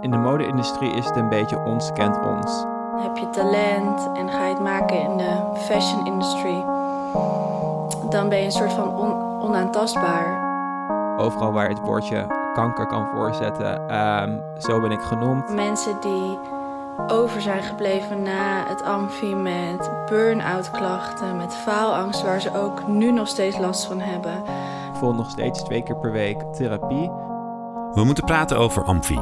In de mode-industrie is het een beetje ons kent ons. Heb je talent en ga je het maken in de fashion industry, dan ben je een soort van on- onaantastbaar. Overal waar het woordje kanker kan voorzetten, ehm, zo ben ik genoemd. Mensen die over zijn gebleven na het amfi met burn-out klachten, met faalangst, waar ze ook nu nog steeds last van hebben. Ik volg nog steeds twee keer per week therapie. We moeten praten over Amfi.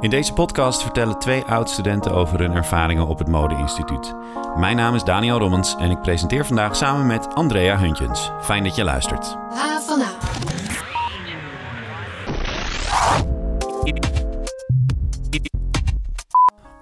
In deze podcast vertellen twee oud-studenten over hun ervaringen op het Mode-instituut. Mijn naam is Daniel Rommens en ik presenteer vandaag samen met Andrea Huntjens. Fijn dat je luistert. Ha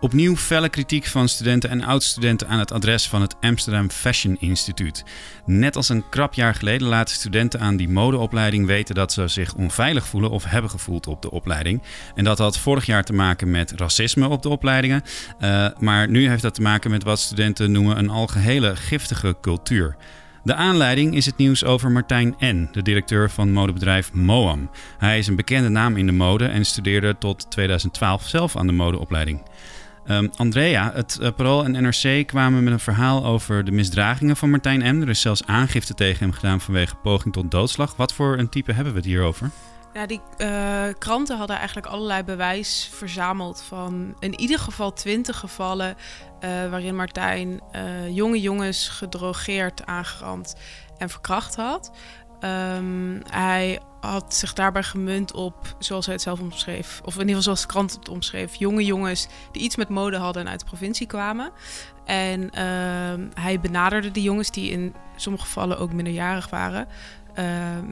Opnieuw felle kritiek van studenten en oud-studenten aan het adres van het Amsterdam Fashion Instituut. Net als een krap jaar geleden laten studenten aan die modeopleiding weten dat ze zich onveilig voelen of hebben gevoeld op de opleiding. En dat had vorig jaar te maken met racisme op de opleidingen. Uh, maar nu heeft dat te maken met wat studenten noemen een algehele giftige cultuur. De aanleiding is het nieuws over Martijn N., de directeur van modebedrijf Moam. Hij is een bekende naam in de mode en studeerde tot 2012 zelf aan de modeopleiding. Um, Andrea, het uh, Parool en NRC kwamen met een verhaal over de misdragingen van Martijn M. Er is zelfs aangifte tegen hem gedaan vanwege poging tot doodslag. Wat voor een type hebben we het hier over? Ja, die uh, kranten hadden eigenlijk allerlei bewijs verzameld van in ieder geval twintig gevallen uh, waarin Martijn jonge jongens gedrogeerd, aangerand en verkracht had. Um, hij had zich daarbij gemunt op, zoals hij het zelf omschreef, of in ieder geval zoals de krant het omschreef, jonge jongens die iets met mode hadden en uit de provincie kwamen. En uh, hij benaderde die jongens, die in sommige gevallen ook minderjarig waren, uh,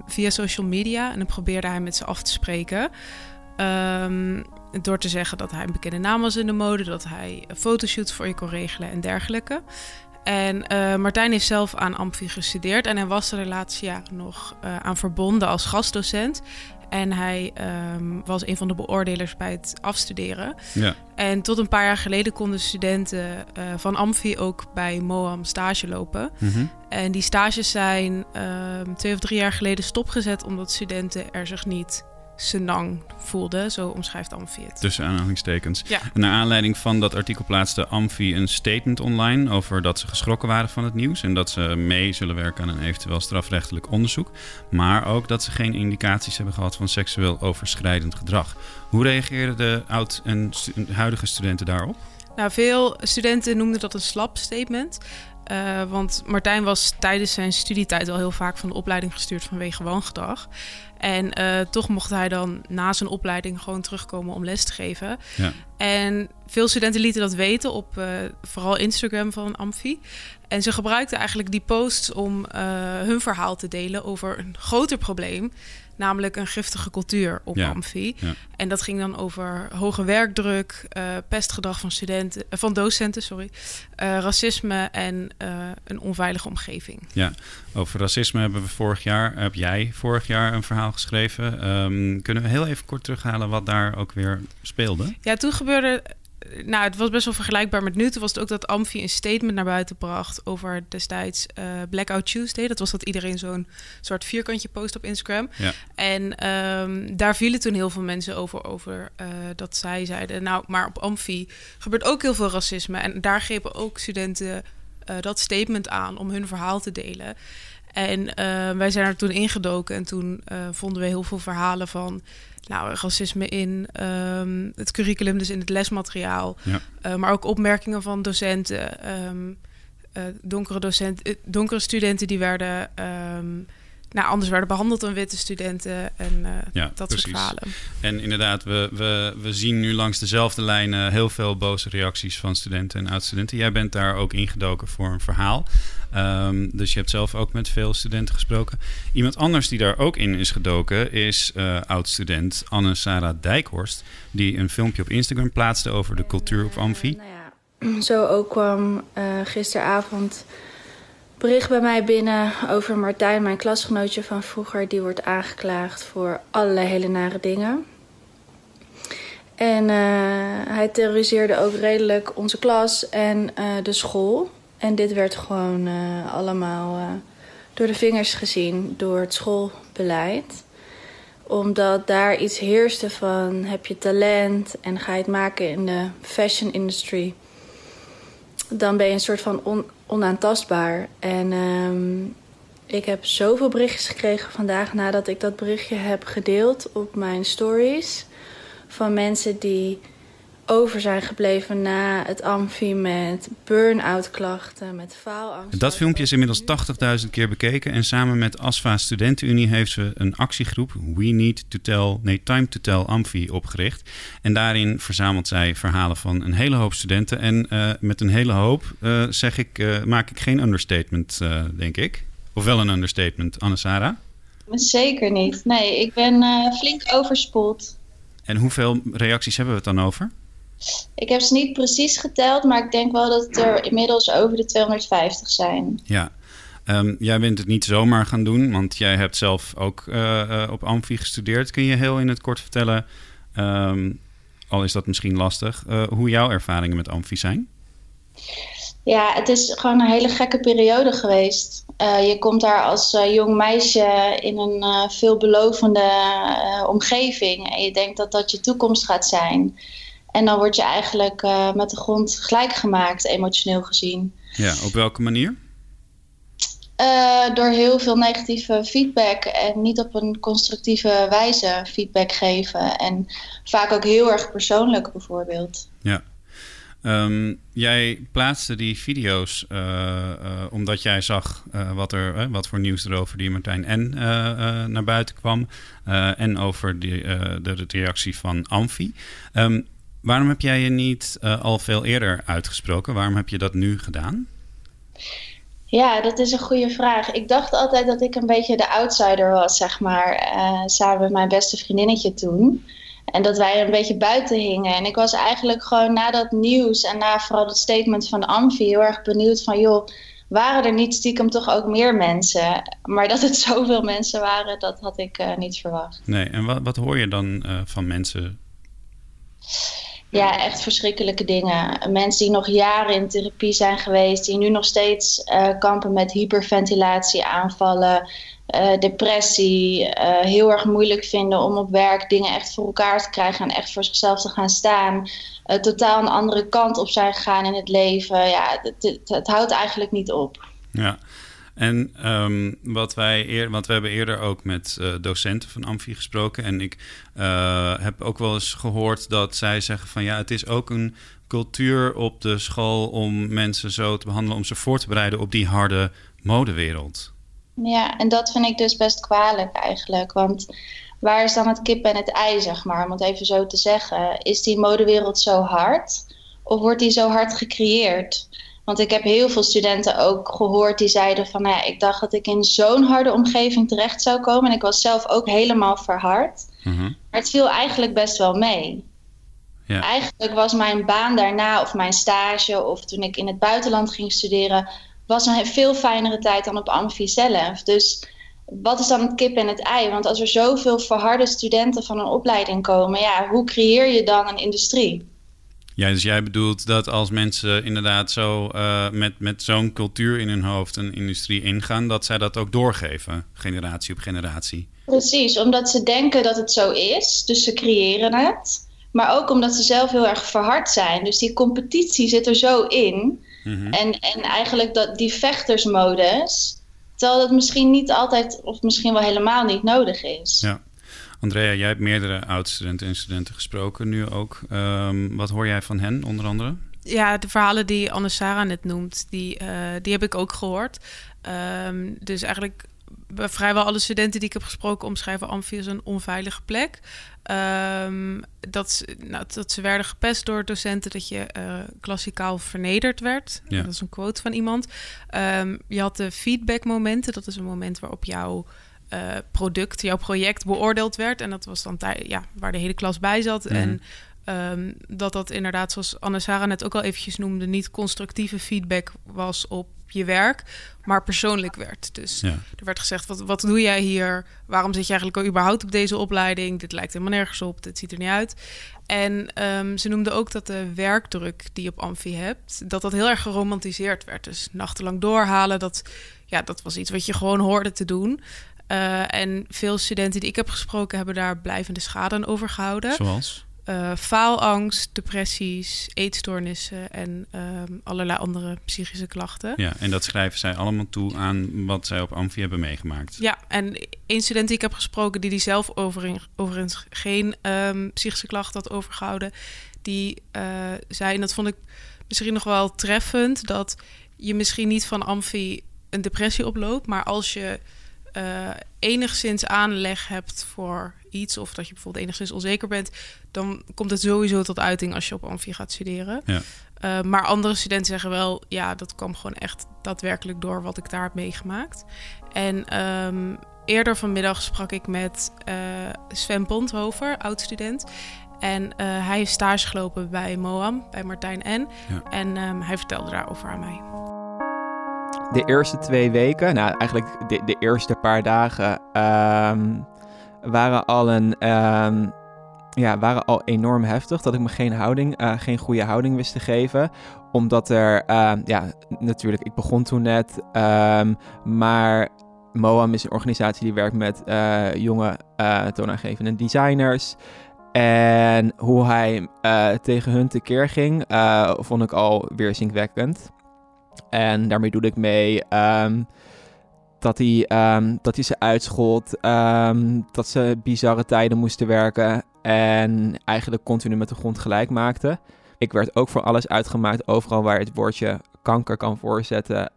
via social media. En dan probeerde hij met ze af te spreken. Um, door te zeggen dat hij een bekende naam was in de mode, dat hij fotoshoots voor je kon regelen en dergelijke. En uh, Martijn heeft zelf aan Amfi gestudeerd en hij was er de laatste jaren nog uh, aan verbonden als gastdocent. En hij um, was een van de beoordelers bij het afstuderen. Ja. En tot een paar jaar geleden konden studenten uh, van Amfi ook bij Moam stage lopen. Mm -hmm. En die stages zijn twee of drie jaar geleden stopgezet omdat studenten er zich niet senang voelde. Zo omschrijft Amfi het. Tussen aanhalingstekens. Ja. En naar aanleiding van dat artikel plaatste Amfi een statement online over dat ze geschrokken waren van het nieuws en dat ze mee zullen werken aan een eventueel strafrechtelijk onderzoek. Maar ook dat ze geen indicaties hebben gehad van seksueel overschrijdend gedrag. Hoe reageerden de oud- en stu huidige studenten daarop? Nou, veel studenten noemden dat een slap statement. Uh, want Martijn was tijdens zijn studietijd al heel vaak van de opleiding gestuurd vanwege woongedrag. En uh, toch mocht hij dan na zijn opleiding gewoon terugkomen om les te geven. Ja. En veel studenten lieten dat weten op uh, vooral Instagram van Amfi. En ze gebruikten eigenlijk die posts om hun verhaal te delen over een groter probleem. Namelijk een giftige cultuur op Ja, Amfi. ja. En dat ging dan over hoge werkdruk, uh, pestgedrag van, studenten, uh, van docenten, sorry, uh, racisme en een onveilige omgeving. Ja, over racisme hebben we vorig jaar, heb jij vorig jaar een verhaal geschreven. Um, kunnen we heel even kort terughalen wat daar ook weer speelde? Ja, toen gebeurde nou, het was best wel vergelijkbaar met nu. Toen was het ook dat Amfi een statement naar buiten bracht over destijds uh, Blackout Tuesday. Dat was dat iedereen zo'n soort vierkantje post op Instagram. Ja. En um, daar vielen toen heel veel mensen over, over uh, dat zij zeiden... nou, maar op Amfi gebeurt ook heel veel racisme. En daar grepen ook studenten uh, dat statement aan om hun verhaal te delen. En wij zijn er toen ingedoken en toen vonden we heel veel verhalen van nou, racisme in um, het curriculum, dus in het lesmateriaal. Ja. Uh, maar ook opmerkingen van docenten, um, donkere, docenten donkere studenten die werden um, nou, anders werden behandeld dan witte studenten en ja, dat precies. soort verhalen. En inderdaad, we, we, we zien nu langs dezelfde lijnen heel veel boze reacties van studenten en oud-studenten. Jij bent daar ook ingedoken voor een verhaal. Um, dus je hebt zelf ook met veel studenten gesproken. Iemand anders die daar ook in is gedoken is uh, oud-student Anne-Sara Dijkhorst. Die een filmpje op Instagram plaatste over de cultuur op Amfi. Nou ja, zo ook kwam uh, gisteravond bericht bij mij binnen over Martijn, mijn klasgenootje van vroeger. Die wordt aangeklaagd voor allerlei hele nare dingen. En uh, hij terroriseerde ook redelijk onze klas en uh, de school. En dit werd gewoon uh, allemaal door de vingers gezien door het schoolbeleid. Omdat daar iets heerste van heb je talent en ga je het maken in de fashion industry. Dan ben je een soort van on, onaantastbaar. En um, ik heb zoveel berichtjes gekregen vandaag nadat ik dat berichtje heb gedeeld op mijn stories. Van mensen die over zijn gebleven na het amfi met burn-out klachten, met faalangst. Dat filmpje is inmiddels 80.000 keer bekeken en samen met ASFA Studentenunie heeft ze een actiegroep We Need to Tell, nee Time to Tell Amfi opgericht. En daarin verzamelt zij verhalen van een hele hoop studenten. En uh, met een hele hoop uh, zeg ik, uh, maak ik geen understatement, denk ik. Of wel een understatement, Anne-Sara? Zeker niet. Nee, ik ben flink overspoeld. En hoeveel reacties hebben we het dan over? Ik heb ze niet precies geteld, maar ik denk wel dat het er inmiddels over de 250 zijn. Ja. Um, jij bent het niet zomaar gaan doen, want jij hebt zelf ook uh, uh, op Amfi gestudeerd. Kun je heel in het kort vertellen, um, al is dat misschien lastig, uh, hoe jouw ervaringen met Amfi zijn? Ja, het is gewoon een hele gekke periode geweest. je komt daar als jong meisje in een veelbelovende omgeving en je denkt dat dat je toekomst gaat zijn. En dan word je eigenlijk uh, met de grond gelijk gemaakt, emotioneel gezien. Ja, op welke manier? Uh, door heel veel negatieve feedback en niet op een constructieve wijze feedback geven. En vaak ook heel erg persoonlijk bijvoorbeeld. Ja. Um, jij plaatste die video's uh, uh, omdat jij zag wat, er, wat voor nieuws er over die Martijn N naar buiten kwam. en over die, de, de, reactie van Amfi. Um, Waarom heb jij je niet uh, al veel eerder uitgesproken? Waarom heb je dat nu gedaan? Ja, dat is een goede vraag. Ik dacht altijd dat ik een beetje de outsider was, zeg maar. Uh, samen met mijn beste vriendinnetje toen. En dat wij een beetje buiten hingen. En ik was eigenlijk gewoon na dat nieuws en na vooral het statement van Amfi heel erg benieuwd van... joh, waren er niet stiekem toch ook meer mensen? Maar dat het zoveel mensen waren, dat had ik uh, niet verwacht. Nee, en wat, wat hoor je dan uh, van mensen? Ja, echt verschrikkelijke dingen. Mensen die nog jaren in therapie zijn geweest, die nu nog steeds uh, kampen met hyperventilatie aanvallen, uh, depressie, uh, heel erg moeilijk vinden om op werk dingen echt voor elkaar te krijgen en echt voor zichzelf te gaan staan. totaal een andere kant op zijn gegaan in het leven. Ja, het, het, het houdt eigenlijk niet op. Ja. En um, wat wij eer, want we hebben eerder ook met uh, docenten van Amfi gesproken. En ik uh, heb ook wel eens gehoord dat zij zeggen van ja, het is ook een cultuur op de school om mensen zo te behandelen, om ze voor te bereiden op die harde modewereld. Ja, en dat vind ik dus best kwalijk eigenlijk. Want waar is dan het kip en het ei, zeg maar, om het even zo te zeggen? Is die modewereld zo hard? Of wordt die zo hard gecreëerd? Want ik heb heel veel studenten ook gehoord die zeiden van... Nou ja, ik dacht dat ik in zo'n harde omgeving terecht zou komen. En ik was zelf ook helemaal verhard. Mm -hmm. Maar het viel eigenlijk best wel mee. Ja. Eigenlijk was mijn baan daarna of mijn stage... of toen ik in het buitenland ging studeren... was een veel fijnere tijd dan op Amfi zelf. Dus wat is dan het kip en het ei? Want als er zoveel verharde studenten van een opleiding komen... ja, hoe creëer je dan een industrie? Ja, dus jij bedoelt dat als mensen inderdaad zo uh, met, met zo'n cultuur in hun hoofd een industrie ingaan, dat zij dat ook doorgeven, generatie op generatie. Precies, omdat ze denken dat het zo is, dus ze creëren het. Maar ook omdat ze zelf heel erg verhard zijn. Dus die competitie zit er zo in. Mm -hmm. en, en eigenlijk dat, die vechtersmodus, terwijl dat misschien niet altijd, of misschien wel helemaal niet nodig is. Ja. Andrea, jij hebt meerdere oud-studenten en studenten gesproken nu ook. Um, wat hoor jij van hen onder andere? Ja, de verhalen die Anne-Sara net noemt, die, uh, die heb ik ook gehoord. Um, dus eigenlijk vrijwel alle studenten die ik heb gesproken omschrijven Amfi als een onveilige plek. Um, dat, nou, dat ze werden gepest door docenten, dat je uh, klassikaal vernederd werd. Ja. Dat is een quote van iemand. Um, je had de feedbackmomenten, dat is een moment waarop jouw uh, product, jouw project beoordeeld werd. En dat was dan ja, waar de hele klas bij zat. Mm. En um, dat dat inderdaad, zoals Anne-Sara net ook al eventjes noemde, niet constructieve feedback was op je werk, maar persoonlijk werd. Dus ja. er werd gezegd, wat, wat doe jij hier? Waarom zit je eigenlijk al überhaupt op deze opleiding? Dit lijkt helemaal nergens op, dit ziet er niet uit. En um, ze noemde ook dat de werkdruk die je op Amfi hebt, dat dat heel erg geromantiseerd werd. Dus nachtenlang doorhalen, dat, ja, dat was iets wat je gewoon hoorde te doen. Uh, en veel studenten die ik heb gesproken hebben daar blijvende schade aan overgehouden. Zoals? Uh, faalangst, depressies, eetstoornissen en um, allerlei andere psychische klachten. Ja, en dat schrijven zij allemaal toe aan wat zij op Amfi hebben meegemaakt. Ja, en één student die ik heb gesproken, die die zelf overigens geen um, psychische klachten had overgehouden, die uh, zei, en dat vond ik misschien nog wel treffend, dat je misschien niet van Amfi een depressie oploopt, maar als je uh, enigszins aanleg hebt voor iets, of dat je bijvoorbeeld enigszins onzeker bent, dan komt het sowieso tot uiting als je op Amfi gaat studeren. Ja. Uh, maar andere studenten zeggen wel, ja, dat kwam gewoon echt daadwerkelijk door wat ik daar heb meegemaakt. En um, eerder vanmiddag sprak ik met uh, Sven Ponthover, oud-student. En uh, hij heeft stage gelopen bij Moam, bij Martijn N. Ja. En um, hij vertelde daarover aan mij. De eerste twee weken, nou eigenlijk de, de eerste paar dagen, um, waren al een. Um, ja, waren al enorm heftig. Dat ik me geen houding, uh, geen goede houding wist te geven. Omdat er, uh, ja, natuurlijk, ik begon toen net. Maar MOAM is een organisatie die werkt met uh, jonge toonaangevende designers. En hoe hij tegen hun tekeer ging, vond ik al weerzinwekkend. En daarmee doe ik mee um, dat, hij, um, dat hij ze uitschold, um, dat ze bizarre tijden moesten werken en eigenlijk continu met de grond gelijk maakte. Ik werd ook voor alles uitgemaakt, overal waar het woordje kanker kan voorzetten.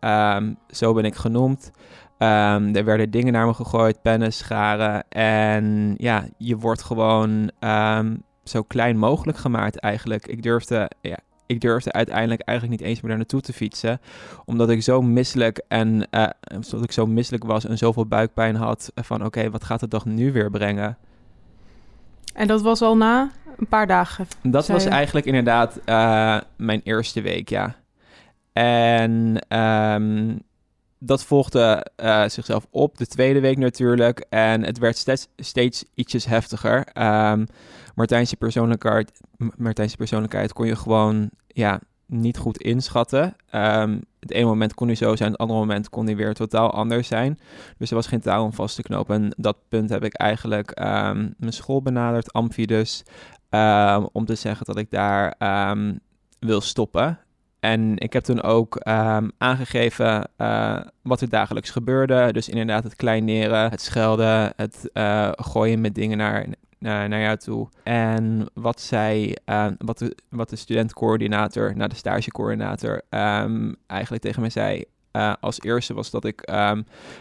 zo ben ik genoemd. er werden dingen naar me gegooid, pennen, scharen. En ja, je wordt gewoon zo klein mogelijk gemaakt eigenlijk. Ik durfde, ja, ik durfde uiteindelijk eigenlijk niet eens meer daar naartoe te fietsen. Omdat ik zo misselijk en uh, omdat ik zo misselijk was en zoveel buikpijn had. Van oké, okay, wat gaat de dag nu weer brengen? En dat was al na een paar dagen? Dat was je? eigenlijk inderdaad uh, mijn eerste week, ja. En um, dat volgde uh, zichzelf op, de tweede week natuurlijk. En het werd steeds, steeds ietsjes heftiger. Um, Martijnse persoonlijkheid, Martijnse persoonlijkheid kon je gewoon ja, niet goed inschatten. Um, het ene moment kon hij zo zijn, het andere moment kon hij weer totaal anders zijn. Dus er was geen touw om vast te knopen. En dat punt heb ik eigenlijk um, mijn school benaderd, Amfi dus, om te zeggen dat ik daar wil stoppen. En ik heb toen ook um, aangegeven uh, wat er dagelijks gebeurde. Dus inderdaad het kleineren, het schelden, het uh, gooien met dingen naar, naar, naar jou toe. En wat zij, uh, wat, de, wat de studentcoördinator, nou de stagecoördinator, um, eigenlijk tegen mij zei. Uh, als eerste was dat ik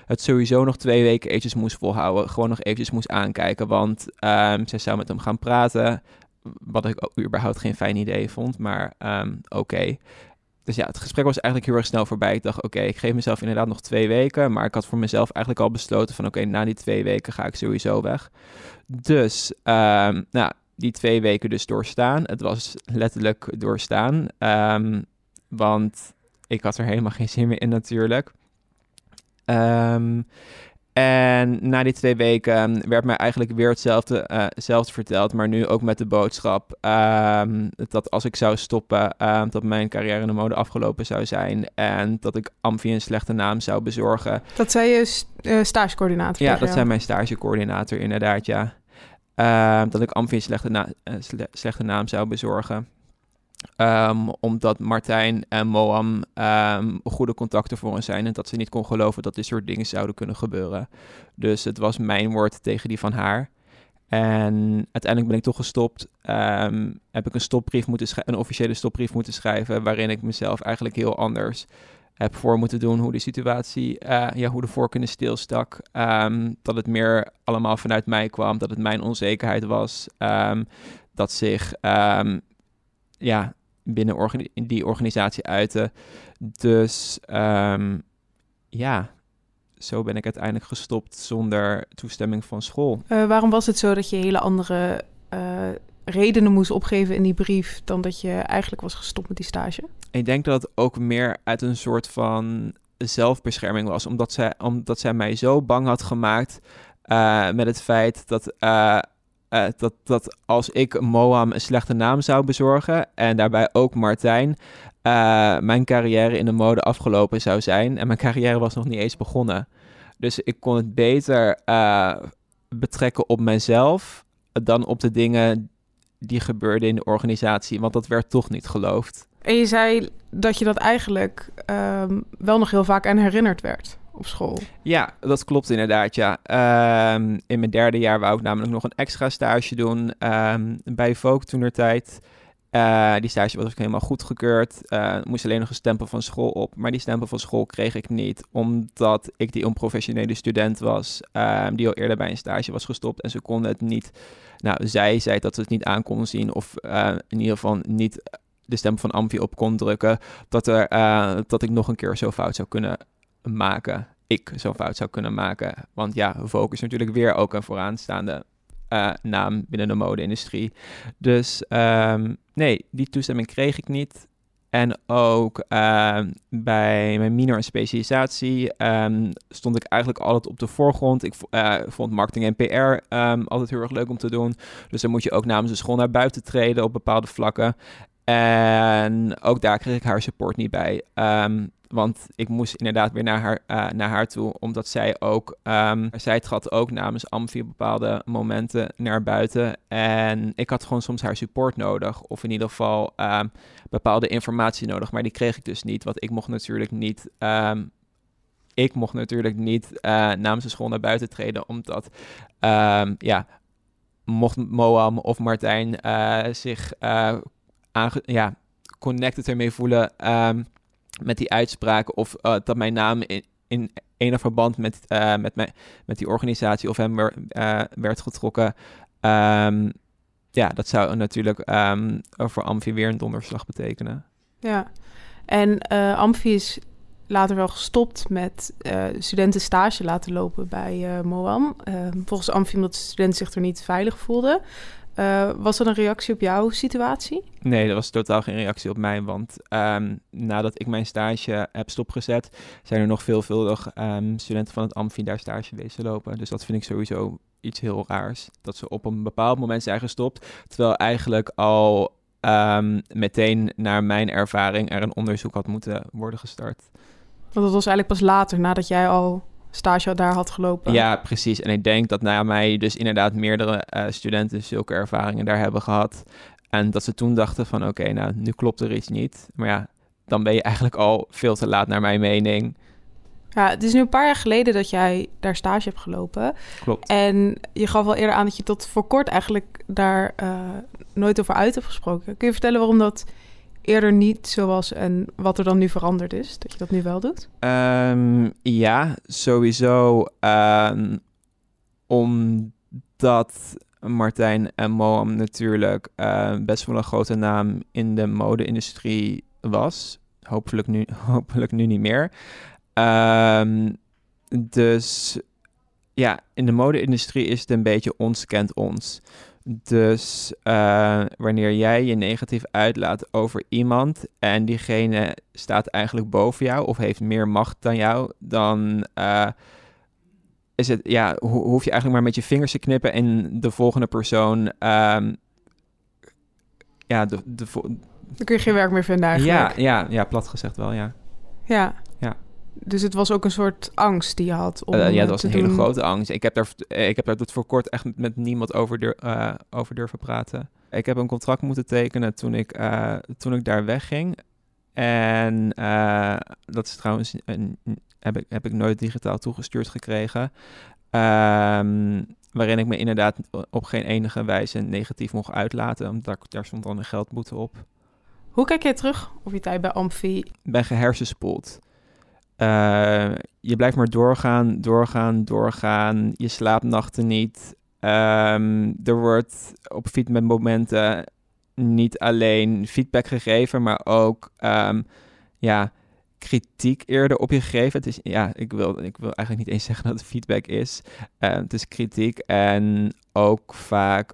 het sowieso nog twee weken eventjes moest volhouden. Gewoon nog eventjes moest aankijken. Want zij zou met hem gaan praten. Wat ik überhaupt geen fijn idee vond. Maar oké. Dus ja, het gesprek was eigenlijk heel erg snel voorbij. Ik dacht, oké, ik geef mezelf inderdaad nog twee weken. Maar ik had voor mezelf eigenlijk al besloten van... oké, na die twee weken ga ik sowieso weg. Dus, um, nou, die twee weken dus doorstaan. Het was letterlijk doorstaan. Um, want ik had er helemaal geen zin meer in natuurlijk. Um, en na die twee weken werd mij eigenlijk weer hetzelfde, uh, hetzelfde verteld, maar nu ook met de boodschap um, dat als ik zou stoppen, um, dat mijn carrière in de mode afgelopen zou zijn en dat ik Amfi een slechte naam zou bezorgen. Dat zei je st uh, stagecoördinator? Ja, dat zei mijn stagecoördinator inderdaad, ja. Dat ik Amfi een slechte, na sle slechte naam zou bezorgen. Um, omdat Martijn en Moam um, goede contacten voor ons zijn en dat ze niet kon geloven dat dit soort dingen zouden kunnen gebeuren. Dus het was mijn woord tegen die van haar. En uiteindelijk ben ik toch gestopt. Um, heb ik een stopbrief moeten een officiële stopbrief moeten schrijven, waarin ik mezelf eigenlijk heel anders heb voor moeten doen hoe de situatie, uh, ja, hoe de voorkeuren stilstak. Um, dat het meer allemaal vanuit mij kwam, dat het mijn onzekerheid was. Dat zich ja, binnen die organisatie uiten. Dus um, ja, zo ben ik uiteindelijk gestopt zonder toestemming van school. Uh, waarom was het zo dat je hele andere uh, redenen moest opgeven in die brief dan dat je eigenlijk was gestopt met die stage? Ik denk dat het ook meer uit een soort van zelfbescherming was, omdat zij, omdat zij mij zo bang had gemaakt uh, met het feit dat uh, dat, dat als ik Moam een slechte naam zou bezorgen en daarbij ook Martijn, uh, mijn carrière in de mode afgelopen zou zijn. En mijn carrière was nog niet eens begonnen. Dus ik kon het beter uh, betrekken op mezelf dan op de dingen die gebeurden in de organisatie. Want dat werd toch niet geloofd. En je zei dat je dat eigenlijk um, wel nog heel vaak aan herinnerd werd op school. Ja, dat klopt inderdaad, ja. Um, in mijn derde jaar wou ik namelijk nog een extra stage doen um, bij Vogue toen tijd. Uh, die stage was ook helemaal goedgekeurd. Uh, moest alleen nog een stempel van school op. Maar die stempel van school kreeg ik niet, omdat ik die onprofessionele student was, um, die al eerder bij een stage was gestopt. En ze konden het niet. Nou, zij zei dat ze het niet aan konden zien, of uh, in ieder geval niet de stem van Amfi op kon drukken, dat, er, dat ik nog een keer zo fout zou kunnen maken. Ik zo'n fout zou kunnen maken. Want ja, Vogue is natuurlijk weer ook een vooraanstaande uh, naam binnen de mode-industrie. Dus um, nee, die toestemming kreeg ik niet. En ook uh, bij mijn minor en specialisatie um, stond ik eigenlijk altijd op de voorgrond. Ik uh, vond marketing en PR altijd heel erg leuk om te doen. Dus dan moet je ook namens de school naar buiten treden op bepaalde vlakken. En ook daar kreeg ik haar support niet bij. Want ik moest inderdaad weer naar haar, uh, naar haar toe, omdat zij ook, um, zij trad ook namens Amfi bepaalde momenten naar buiten. En ik had gewoon soms haar support nodig, of in ieder geval um, bepaalde informatie nodig. Maar die kreeg ik dus niet, want ik mocht natuurlijk niet, um, ik mocht natuurlijk niet uh, namens de school naar buiten treden, omdat, ja, mocht Moam of Martijn uh, zich ja, connected ermee voelen met die uitspraak of uh, dat mijn naam in, in enig verband met, uh, met, mij, met die organisatie of hem uh, werd getrokken. Um, ja, dat zou natuurlijk um, voor Amfi weer een donderslag betekenen. Ja, en Amfi is later wel gestopt met studenten stage laten lopen bij Moam. Ehm, volgens Amfi omdat de student zich er niet veilig voelde. Uh, was er een reactie op jouw situatie? Nee, er was totaal geen reactie op mij. Want um, nadat ik mijn stage heb stopgezet, zijn er nog veelvuldig um, studenten van het Amfi daar stage wezen lopen. Dus dat vind ik sowieso iets heel raars. Dat ze op een bepaald moment zijn gestopt. Terwijl eigenlijk al um, meteen naar mijn ervaring er een onderzoek had moeten worden gestart. Want dat was eigenlijk pas later, nadat jij al stage daar had gelopen. Ja, precies. En ik denk dat na mij dus inderdaad meerdere uh, studenten zulke ervaringen daar hebben gehad. En dat ze toen dachten van oké, nou nu klopt er iets niet. Maar ja, dan ben je eigenlijk al veel te laat naar mijn mening. Ja, het is nu een paar jaar geleden dat jij daar stage hebt gelopen. Klopt. En je gaf al eerder aan dat je tot voor kort eigenlijk daar uh, nooit over uit hebt gesproken. Kun je vertellen waarom dat eerder niet zo was en wat er dan nu veranderd is, dat je dat nu wel doet? Um, ja, sowieso. Um, omdat Martijn en Moam natuurlijk uh, best wel een grote naam in de mode-industrie was. Hopelijk nu, hopelijk nu niet meer. Um, dus ja, in de mode-industrie is het een beetje ons kent ons. Dus uh, wanneer jij je negatief uitlaat over iemand en diegene staat eigenlijk boven jou of heeft meer macht dan jou, dan uh, is het, ja, ho hoef je eigenlijk maar met je vingers te knippen en de volgende persoon, um, ja, de, de dan kun je geen werk meer vinden eigenlijk. Ja, ja, ja, plat gezegd wel, ja. Ja. Dus het was ook een soort angst die je had om uh, Ja, dat was een doen. hele grote angst. Ik heb daar, ik heb daar tot voor kort echt met niemand over, uh, over durven praten. Ik heb een contract moeten tekenen toen ik, uh, toen ik daar wegging. En dat is trouwens, een, heb, ik, heb ik nooit digitaal toegestuurd gekregen. Um, waarin ik me inderdaad op geen enige wijze negatief mocht uitlaten. Omdat daar stond dan een geldboete op. Hoe kijk jij terug op je tijd bij Amfi? Ik ben gehersenspoeld. Uh, je blijft maar doorgaan, doorgaan, doorgaan. Je slaapt nachten niet. Um, er wordt op feedbackmomenten niet alleen feedback gegeven, maar ook um, ja, kritiek eerder op je gegeven. Het is, ja, ik wil, ik wil eigenlijk niet eens zeggen dat het feedback is. Uh, het is kritiek en ook vaak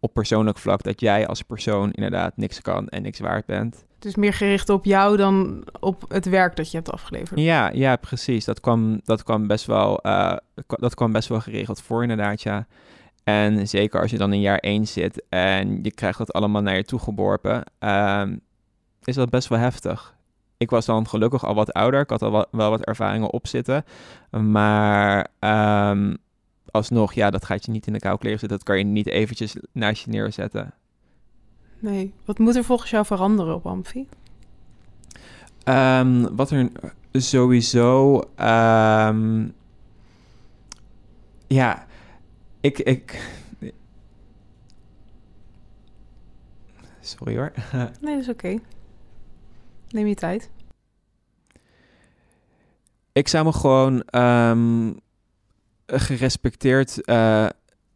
op persoonlijk vlak dat jij als persoon inderdaad niks kan en niks waard bent. Het is meer gericht op jou dan op het werk dat je hebt afgeleverd. Ja, ja precies. Dat kwam, dat kwam, best, wel, uh, dat kwam best wel geregeld voor, inderdaad. Ja. En zeker als je dan in jaar 1 zit en je krijgt dat allemaal naar je toe geworpen, uh, is dat best wel heftig. ik was dan gelukkig al wat ouder. Ik had al wel wat ervaringen op zitten. Maar um, alsnog, ja, dat gaat je niet in de koude kleren zitten. Dat kan je niet eventjes naast je neerzetten. Nee. Wat moet er volgens jou veranderen op Amfi? Um, wat er sowieso... Um, ja, ik... ik Sorry hoor. nee, dat is oké. Neem je tijd. Ik zou me gewoon um, gerespecteerd uh,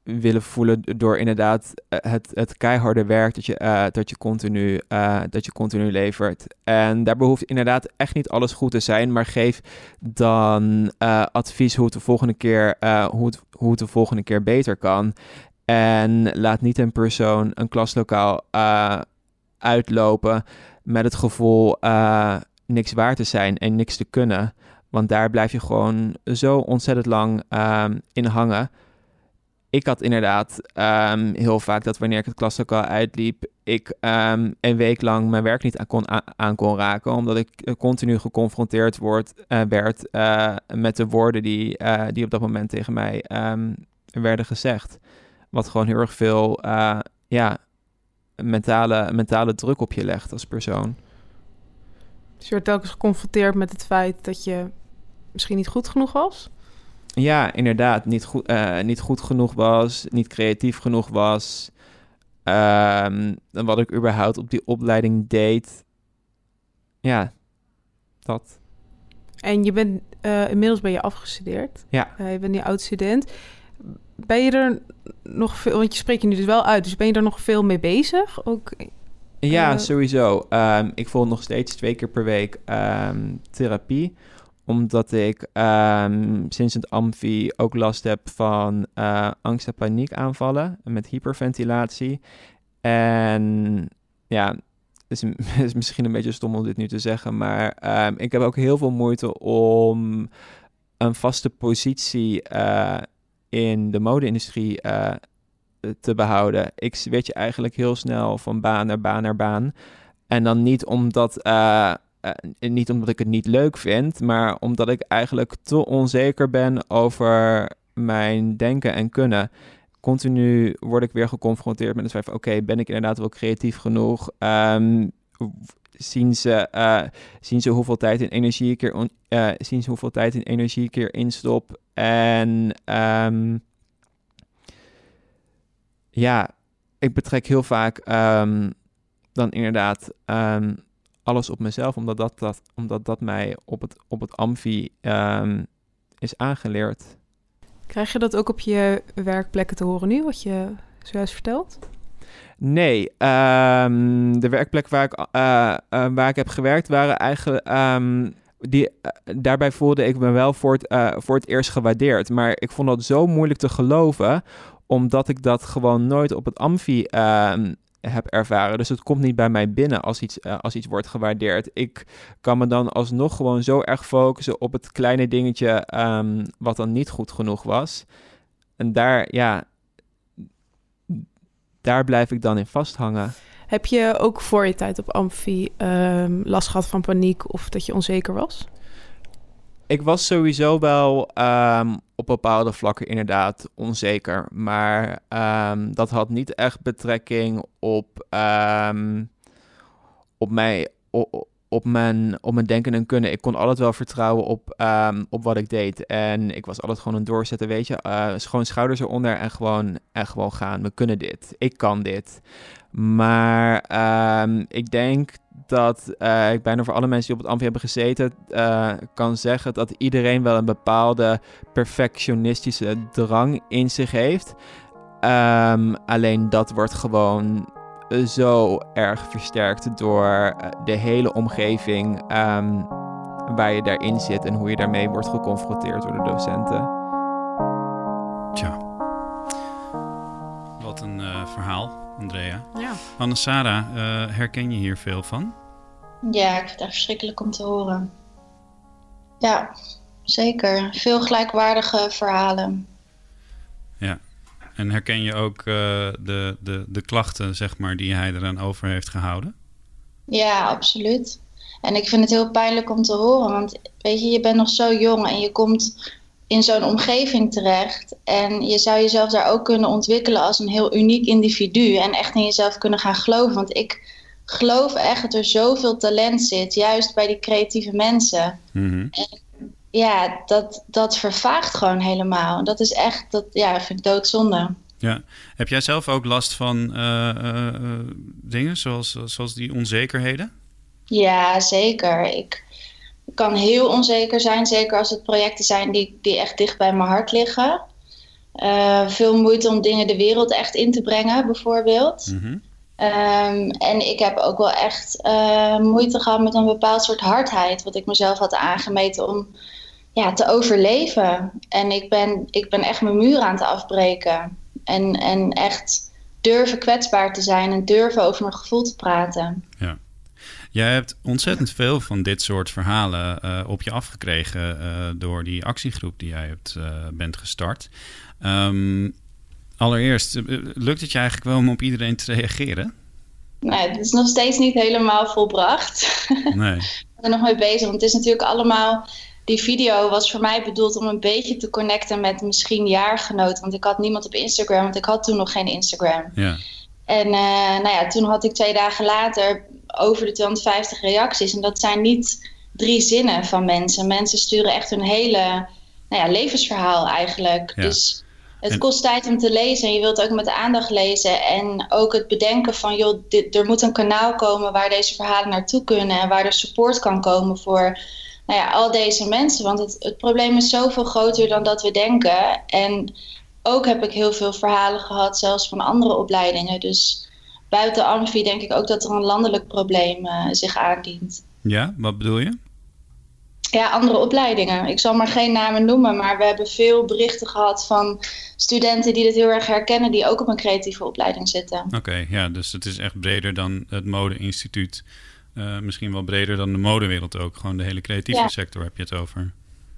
willen voelen door inderdaad eh, het, het keiharde werk dat je, uh, dat, je continu, uh, dat je continu levert. En daar behoeft inderdaad echt niet alles goed te zijn, maar geef dan advies hoe het de volgende keer, hoe het, hoe het de volgende keer beter kan. En laat niet een persoon een klaslokaal uitlopen met het gevoel niks waar te zijn en niks te kunnen. Want daar blijf je gewoon zo ontzettend lang um, in hangen. Ik had inderdaad um, heel vaak dat wanneer ik het klaslokaal uitliep, ik um, een week lang mijn werk niet aan kon, raken. Omdat ik continu geconfronteerd wordt, uh, werd uh, met de woorden die, die op dat moment tegen mij werden gezegd. Wat gewoon heel erg veel ja, mentale, mentale druk op je legt als persoon. Dus je wordt telkens geconfronteerd met het feit dat je misschien niet goed genoeg was? Ja, inderdaad. Niet goed, uh, niet goed genoeg was, niet creatief genoeg was. Um, wat ik überhaupt op die opleiding deed. Ja, dat. En je bent uh, inmiddels ben je afgestudeerd. Ja. Uh, je bent nu oud-student. Ben je er nog veel, want je spreekt je nu dus wel uit, dus ben je er nog veel mee bezig? Ook, ja, sowieso. Um, ik volg nog steeds twee keer per week um, therapie omdat ik um, sinds het amfi ook last heb van uh, angst- en paniekaanvallen met hyperventilatie. En ja, het is, is, misschien een beetje stom om dit nu te zeggen, maar um, ik heb ook heel veel moeite om een vaste positie uh, in de mode-industrie uh, te behouden. Ik switch eigenlijk heel snel van baan naar baan naar baan. En dan niet omdat niet omdat ik het niet leuk vind, maar omdat ik eigenlijk te onzeker ben over mijn denken en kunnen. Continu word ik weer geconfronteerd met het feit oké, ben ik inderdaad wel creatief genoeg? Um, zien, ze, uh, zien ze hoeveel tijd en energie ik er, uh, zien ze hoeveel tijd en energie ik erin instop? En um, ja, ik betrek heel vaak um, dan inderdaad alles op mezelf, omdat dat, dat, omdat dat mij op het, op het amfi um, is aangeleerd. Krijg je dat ook op je werkplekken te horen nu, wat je zojuist vertelt? Nee, um, de werkplek waar ik, uh, uh, waar ik heb gewerkt waren eigenlijk... Um, die, uh, daarbij voelde ik me wel voor het, voor het eerst gewaardeerd. Maar ik vond dat zo moeilijk te geloven, omdat ik dat gewoon nooit op het amfi heb ervaren. Dus het komt niet bij mij binnen als iets, uh, als iets wordt gewaardeerd. Ik kan me dan alsnog gewoon zo erg focussen op het kleine dingetje um, wat dan niet goed genoeg was. En daar, ja, daar blijf ik dan in vasthangen. Heb je ook voor je tijd op Amfi um, last gehad van paniek of dat je onzeker was? Ik was sowieso wel um, op bepaalde vlakken inderdaad onzeker. Maar um, dat had niet echt betrekking op, um, op, mij, op, mijn, op mijn denken en kunnen. Ik kon altijd wel vertrouwen op, op wat ik deed. En ik was altijd gewoon een doorzetten, weet je. Uh, gewoon schouders eronder en gewoon, en gewoon gaan. We kunnen dit. Ik kan dit. Maar ik denk dat uh, ik bijna voor alle mensen die op het Amfi hebben gezeten uh, kan zeggen dat iedereen wel een bepaalde perfectionistische drang in zich heeft. Um, alleen dat wordt gewoon zo erg versterkt door eh, de hele omgeving um, waar je daarin zit en hoe je daarmee wordt geconfronteerd door de docenten. Tja, wat een verhaal. Andrea. Ja. Anne-Sara, uh, herken je hier veel van? Ja, ik vind het echt verschrikkelijk om te horen. Ja, zeker. Veel gelijkwaardige verhalen. Ja, en herken je ook uh, de, de, de klachten, zeg maar, die hij eraan over heeft gehouden? Ja, absoluut. En ik vind het heel pijnlijk om te horen, want weet je, je bent nog zo jong en je komt in zo'n omgeving terecht. En je zou jezelf daar ook kunnen ontwikkelen als een heel uniek individu en echt in jezelf kunnen gaan geloven. Want ik geloof echt dat er zoveel talent zit, juist bij die creatieve mensen. Mhm. En ja, dat, dat vervaagt gewoon helemaal. Dat is echt, dat ja, vind ik doodzonde. Ja. Heb jij zelf ook last van eh, eh, eh, dingen zoals, zoals die onzekerheden? Ja, zeker. Ik kan heel onzeker zijn, zeker als het projecten zijn die, die echt dicht bij mijn hart liggen. Eh, veel moeite om dingen de wereld echt in te brengen, bijvoorbeeld. Mhm. Ehm, en ik heb ook wel echt eh, moeite gehad met een bepaald soort hardheid, wat ik mezelf had aangemeten om ja, te overleven. En ik ben, ik ben echt mijn muur aan het afbreken. En, en echt durven kwetsbaar te zijn en durven over mijn gevoel te praten. Ja. Jij hebt ontzettend veel van dit soort verhalen eh, op je afgekregen eh, door die actiegroep die jij hebt, eh, bent gestart. Ehm, allereerst, lukt het je eigenlijk wel om op iedereen te reageren? Nou, het is nog steeds niet helemaal volbracht. Nee. Ik ben er nog mee bezig. Want het is natuurlijk allemaal. Die video was voor mij bedoeld om een beetje te connecten met misschien jaargenoten. Want ik had niemand op Instagram, want ik had toen nog geen Instagram. Ja. En nou ja, toen had ik twee dagen later over de 250 reacties. En dat zijn niet drie zinnen van mensen. Mensen sturen echt hun hele nou ja, levensverhaal eigenlijk. Ja. Dus het kost tijd om te lezen en je wilt ook met aandacht lezen. En ook het bedenken van, joh, dit, er moet een kanaal komen waar deze verhalen naartoe kunnen. En waar er support kan komen voor nou ja, al deze mensen. Want het, het probleem is zoveel groter dan dat we denken. En ook heb ik heel veel verhalen gehad, zelfs van andere opleidingen. Dus buiten Amfi denk ik ook dat er een landelijk probleem eh, zich aandient. ja, wat bedoel je? Ja, andere opleidingen. Ik zal maar geen namen noemen, maar we hebben veel berichten gehad van studenten die dit heel erg herkennen, die ook op een creatieve opleiding zitten. Oké, ja, dus het is echt breder dan het Mode-instituut. Eh, misschien wel breder dan de modewereld ook. Gewoon de hele creatieve Ja. sector heb je het over.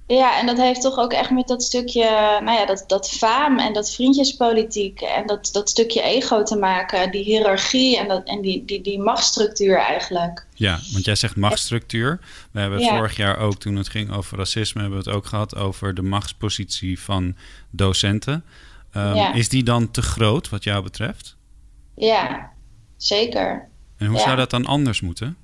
Ja, en dat heeft toch ook echt met dat stukje, nou ja, dat, dat faam en dat vriendjespolitiek en dat, dat stukje ego te maken, die hiërarchie en, dat, en die, die, die machtsstructuur eigenlijk. Ja, want jij zegt machtsstructuur. We hebben Ja. vorig jaar ook, toen het ging over racisme, hebben we het ook gehad over de machtspositie van docenten. Ehm, Ja. Is die dan te groot wat jou betreft? Ja, zeker. En hoe Ja. zou dat dan anders moeten?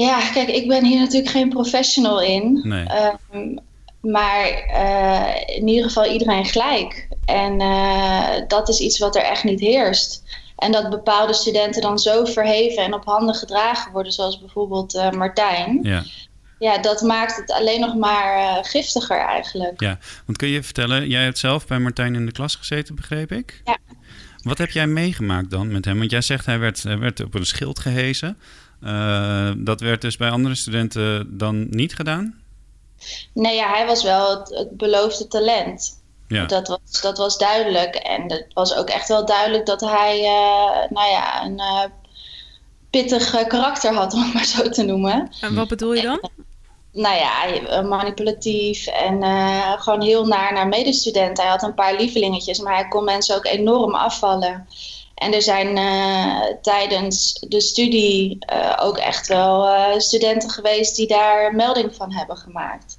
Ja, kijk, ik ben hier natuurlijk geen professional in. Nee. Ehm, maar eh, in ieder geval iedereen gelijk. En eh, dat is iets wat er echt niet heerst. En dat bepaalde studenten dan zo verheven en op handen gedragen worden, zoals bijvoorbeeld eh, Martijn. Ja. Ja, dat maakt het alleen nog maar giftiger eigenlijk. ja, want kun je vertellen, jij hebt zelf bij Martijn in de klas gezeten, begreep ik? Ja. Wat heb jij meegemaakt dan met hem? Want jij zegt hij werd, hij werd op een schild gehezen. Eh, dat werd dus bij andere studenten dan niet gedaan? Nee, ja, hij was wel het, het beloofde talent. Ja. Dat, was, dat was duidelijk. En het was ook echt wel duidelijk dat hij eh, nou ja, een eh, pittig karakter had, om het maar zo te noemen. En wat bedoel je dan? Nou ja, manipulatief en eh, gewoon heel naar naar medestudenten. Hij had een paar lievelingetjes, maar hij kon mensen ook enorm afvallen. En er zijn eh, tijdens de studie eh, ook echt wel eh, studenten geweest die daar melding van hebben gemaakt.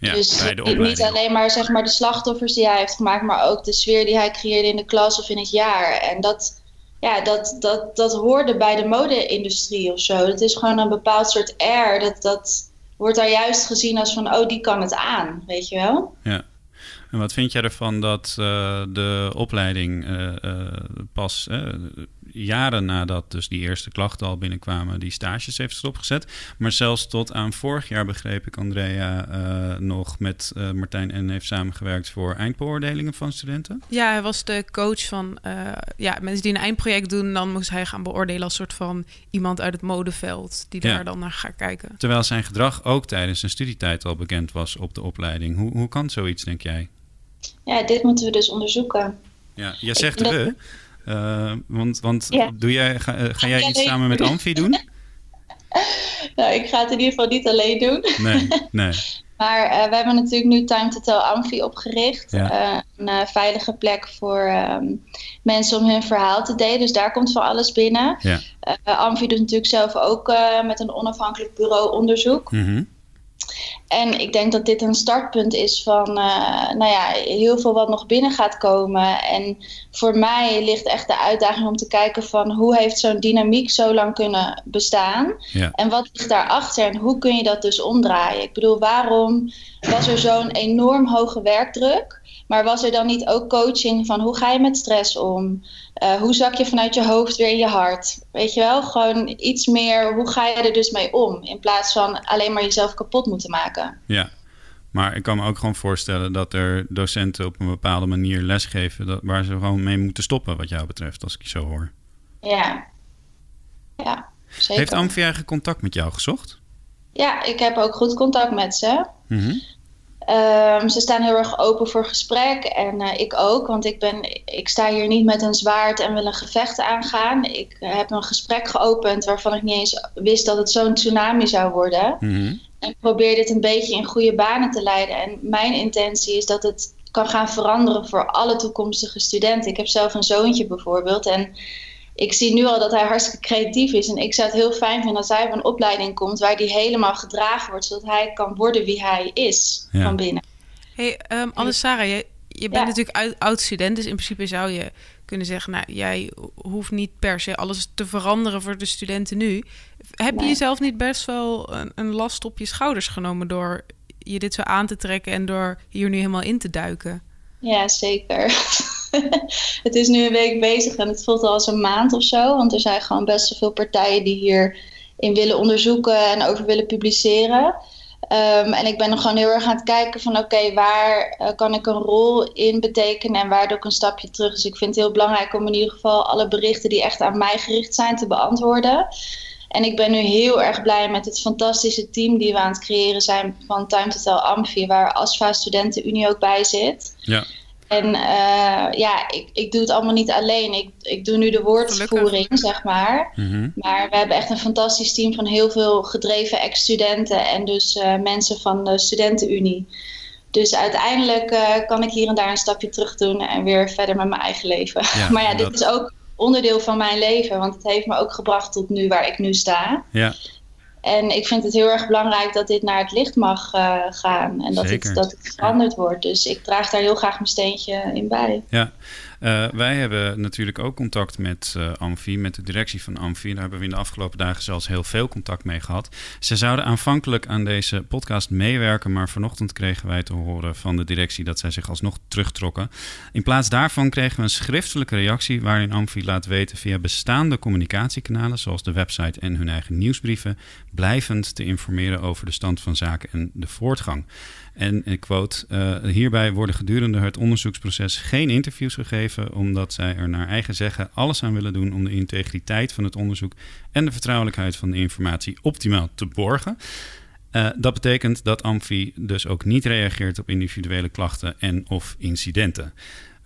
Ja, dus niet, alleen maar zeg maar de slachtoffers die hij heeft gemaakt, maar ook de sfeer die hij creëerde in de klas of in het jaar. En dat, ja, dat, dat, dat hoorde bij de mode-industrie of zo. Het is gewoon een bepaald soort air. Dat, dat wordt daar juist gezien als van, oh, die kan het aan, weet je wel? Ja. En wat vind jij ervan dat eh, de opleiding eh, eh, pas jaren nadat dus die eerste klachten al binnenkwamen, die stages heeft stopgezet. Maar zelfs tot aan vorig jaar begreep ik Andrea nog met Martijn en heeft samengewerkt voor eindbeoordelingen van studenten. Ja, hij was de coach van ja, mensen die een eindproject doen. Dan moest hij gaan beoordelen als soort van iemand uit het modeveld die Ja. daar dan naar gaat kijken. Terwijl zijn gedrag ook tijdens zijn studietijd al bekend was op de opleiding. Hoe, hoe kan zoiets, denk jij? Ja, dit moeten we dus onderzoeken. Ja, jij zegt dat- we. Eh, want want Ja. doe jij, ga, eh, ga jij Ja, iets nee. samen met Amfi doen? Nou, ik ga het in ieder geval niet alleen doen. Nee, nee. Maar uh, we hebben natuurlijk nu Time to Tell Amfi opgericht. Ja. een veilige plek voor ehm, mensen om hun verhaal te delen. Dus daar komt van alles binnen. Ja. Amfi doet natuurlijk zelf ook met een onafhankelijk bureau onderzoek. Mhm. En ik denk dat dit een startpunt is van uh, nou ja, heel veel wat nog binnen gaat komen. En voor mij ligt echt de uitdaging om te kijken van hoe heeft zo'n dynamiek zo lang kunnen bestaan? Ja. En wat ligt daarachter en hoe kun je dat dus omdraaien? Ik bedoel, waarom was er zo'n enorm hoge werkdruk? Maar was er dan niet ook coaching van hoe ga je met stress om? Uh, hoe zak je vanuit je hoofd weer in je hart? Weet je wel, gewoon iets meer, hoe ga je er dus mee om? In plaats van alleen maar jezelf kapot moeten maken. Ja, maar ik kan me ook gewoon voorstellen dat er docenten op een bepaalde manier lesgeven... Dat, waar ze gewoon mee moeten stoppen, wat jou betreft, als ik je zo hoor. Ja, ja zeker. Heeft Amfi eigenlijk contact met jou gezocht? Ja, ik heb ook goed contact met ze. Mm Um, ze staan heel erg open voor gesprek en uh, ik ook, want ik, ben, ik sta hier niet met een zwaard en wil een gevecht aangaan. Ik heb een gesprek geopend waarvan ik niet eens wist dat het zo'n tsunami zou worden. Mm -hmm. En ik probeer dit een beetje in goede banen te leiden. En mijn intentie is dat het kan gaan veranderen voor alle toekomstige studenten. Ik heb zelf een zoontje bijvoorbeeld en ik zie nu al dat hij hartstikke creatief is. En ik zou het heel fijn vinden als hij op een opleiding komt waar hij helemaal gedragen wordt, zodat hij kan worden wie hij is Ja. van binnen. Hey, um, Anne-Sarah, je, je bent Ja. natuurlijk oud- oud-student, dus in principe zou je kunnen zeggen... nou, jij hoeft niet per se alles te veranderen voor de studenten nu. Heb je Nee. jezelf niet best wel een, een last op je schouders genomen... door je dit zo aan te trekken en door hier nu helemaal in te duiken? Ja, zeker. het is nu een week bezig en het voelt al als een maand of zo. Want er zijn gewoon best wel veel partijen die hierin willen onderzoeken en over willen publiceren. Ehm, en ik ben nog gewoon heel erg aan het kijken van oké, waar eh, kan ik een rol in betekenen en waar doe ik een stapje terug. Dus ik vind het heel belangrijk om in ieder geval alle berichten die echt aan mij gericht zijn te beantwoorden. En ik ben nu heel erg blij met het fantastische team die we aan het creëren zijn van Time to Tell Amfi, waar ASFA Studentenunie ook bij zit. Ja. En eh, ja, ik, ik doe het allemaal niet alleen. Ik, ik doe nu de woordvoering, zeg maar. Mhm. Maar we hebben echt een fantastisch team van heel veel gedreven ex-studenten en dus eh, mensen van de studentenunie. Dus uiteindelijk eh, kan ik hier en daar een stapje terug doen en weer verder met mijn eigen leven. Ja, maar ja, dit dat- is ook onderdeel van mijn leven, want het heeft me ook gebracht tot nu waar ik nu sta. Ja, En ik vind het heel erg belangrijk dat dit naar het licht mag eh, gaan en dat Zeker. het, dat het veranderd wordt. Dus ik draag daar heel graag mijn steentje in bij. ja. Eh, wij hebben natuurlijk ook contact met eh, Amfi, met de directie van Amfi. Daar hebben we in de afgelopen dagen zelfs heel veel contact mee gehad. Ze zouden aanvankelijk aan deze podcast meewerken, maar vanochtend kregen wij te horen van de directie dat zij zich alsnog terugtrokken. In plaats daarvan kregen we een schriftelijke reactie waarin Amfi laat weten via bestaande communicatiekanalen, zoals de website en hun eigen nieuwsbrieven, blijvend te informeren over de stand van zaken en de voortgang. En ik quote: eh, Hierbij worden gedurende het onderzoeksproces geen interviews gegeven, omdat zij er naar eigen zeggen alles aan willen doen om de integriteit van het onderzoek en de vertrouwelijkheid van de informatie optimaal te borgen. Eh, dat betekent dat Amfi dus ook niet reageert op individuele klachten en of incidenten.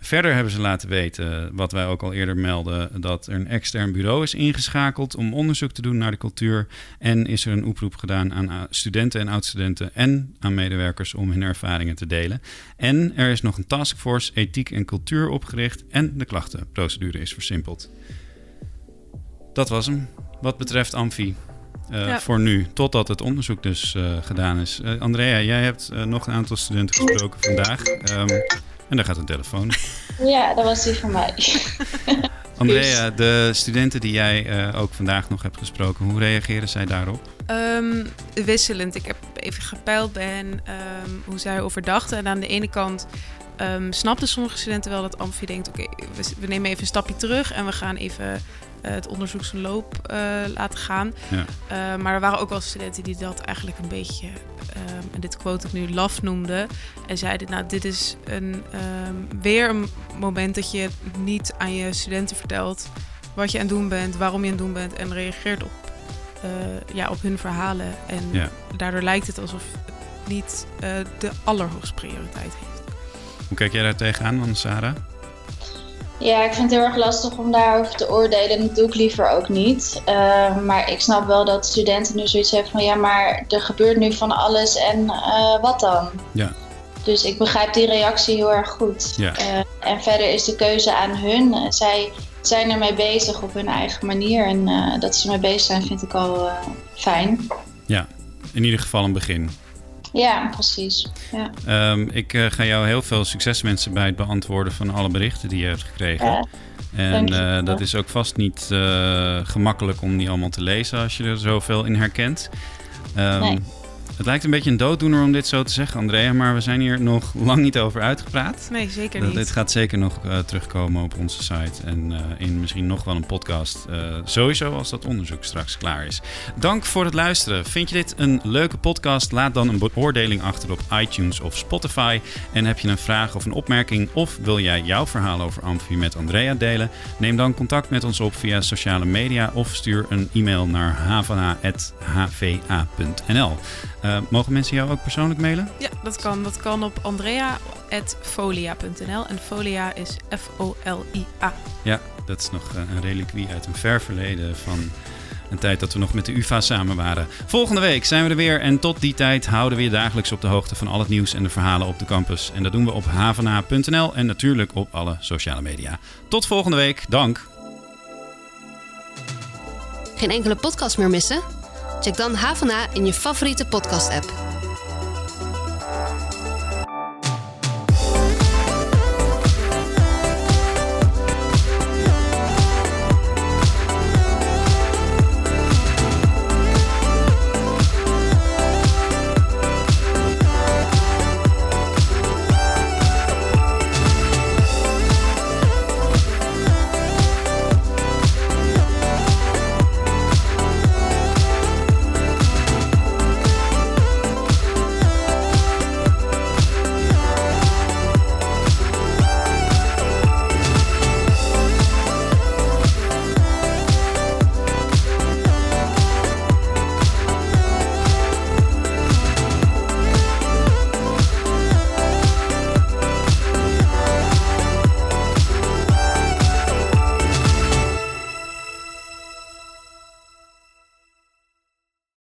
Verder hebben ze laten weten, wat wij ook al eerder melden, dat er een extern bureau is ingeschakeld om onderzoek te doen naar de cultuur. En is er een oproep gedaan aan studenten en oud-studenten en aan medewerkers om hun ervaringen te delen. En er is nog een taskforce ethiek en cultuur opgericht en de klachtenprocedure is versimpeld. Dat was hem wat betreft Amfi. Uh, Ja. Voor nu, totdat het onderzoek dus uh, gedaan is. Uh, Andrea, jij hebt nog een aantal studenten gesproken vandaag. Um, en daar gaat een telefoon. Ja, dat was die van mij. Andrea, de studenten die jij uh, ook vandaag nog hebt gesproken, hoe reageren zij daarop? Um, wisselend. Ik heb even gepeild bij hen um, hoe zij erover dachten. En aan de ene kant um, snapten sommige studenten wel dat Amfi denkt... oké, okay, we, we, nemen even een stapje terug en we gaan even het onderzoek zijn loop uh, laten gaan. Ja. Uh, maar er waren ook wel studenten die dat eigenlijk een beetje, en dit quote ik nu, laf noemden. En zeiden, nou, dit is een, weer een moment dat je niet aan je studenten vertelt... wat je aan het doen bent, waarom je aan het doen bent... en reageert op uh, ja, op hun verhalen. En Ja. daardoor lijkt het alsof het niet uh, de allerhoogste prioriteit heeft. Hoe kijk jij daar tegenaan, Sarah? Ja, ik vind het heel erg lastig om daarover te oordelen. Dat doe ik liever ook niet. Uh, maar ik snap wel dat studenten nu zoiets hebben van... ja, maar er gebeurt nu van alles en uh, wat dan? Ja. Dus ik begrijp die reactie heel erg goed. Ja. Uh, en verder is de keuze aan hun. Zij zijn ermee bezig op hun eigen manier. En dat ze ermee bezig zijn vind ik al fijn. Ja, in ieder geval een begin. Ja, precies. Ja. Um, ik uh, ga jou heel veel succes wensen bij het beantwoorden van alle berichten die je hebt gekregen. Ja, en uh, dat is ook vast niet uh, gemakkelijk om die allemaal te lezen als je er zoveel in herkent. Um, nee. Het lijkt een beetje een dooddoener om dit zo te zeggen, Andrea, maar we zijn hier nog lang niet over uitgepraat. Nee, zeker niet. Dit gaat zeker nog uh, terugkomen op onze site en uh, in misschien nog wel een podcast. Uh, sowieso als dat onderzoek straks klaar is. Dank voor het luisteren. Vind je dit een leuke podcast? Laat dan een beoordeling achter op iTunes of Spotify. En heb je een vraag of een opmerking of wil jij jouw verhaal over Amfi met Andrea delen? Neem dan contact met ons op via sociale media of stuur een e-mail naar havana.hva.nl. Uh, mogen mensen jou ook persoonlijk mailen? Ja, dat kan. Dat kan op andrea.folia.nl. En folia is F-O-L-I-A. Ja, dat is nog uh, een reliquie uit een ver verleden van een tijd dat we nog met de UvA samen waren. Volgende week zijn we er weer en tot die tijd houden we je dagelijks op de hoogte van al het nieuws en de verhalen op de campus. En dat doen we op havana.nl en natuurlijk op alle sociale media. Tot volgende week. Dank. Geen enkele podcast meer missen? Check dan Havana in je favoriete podcast-app.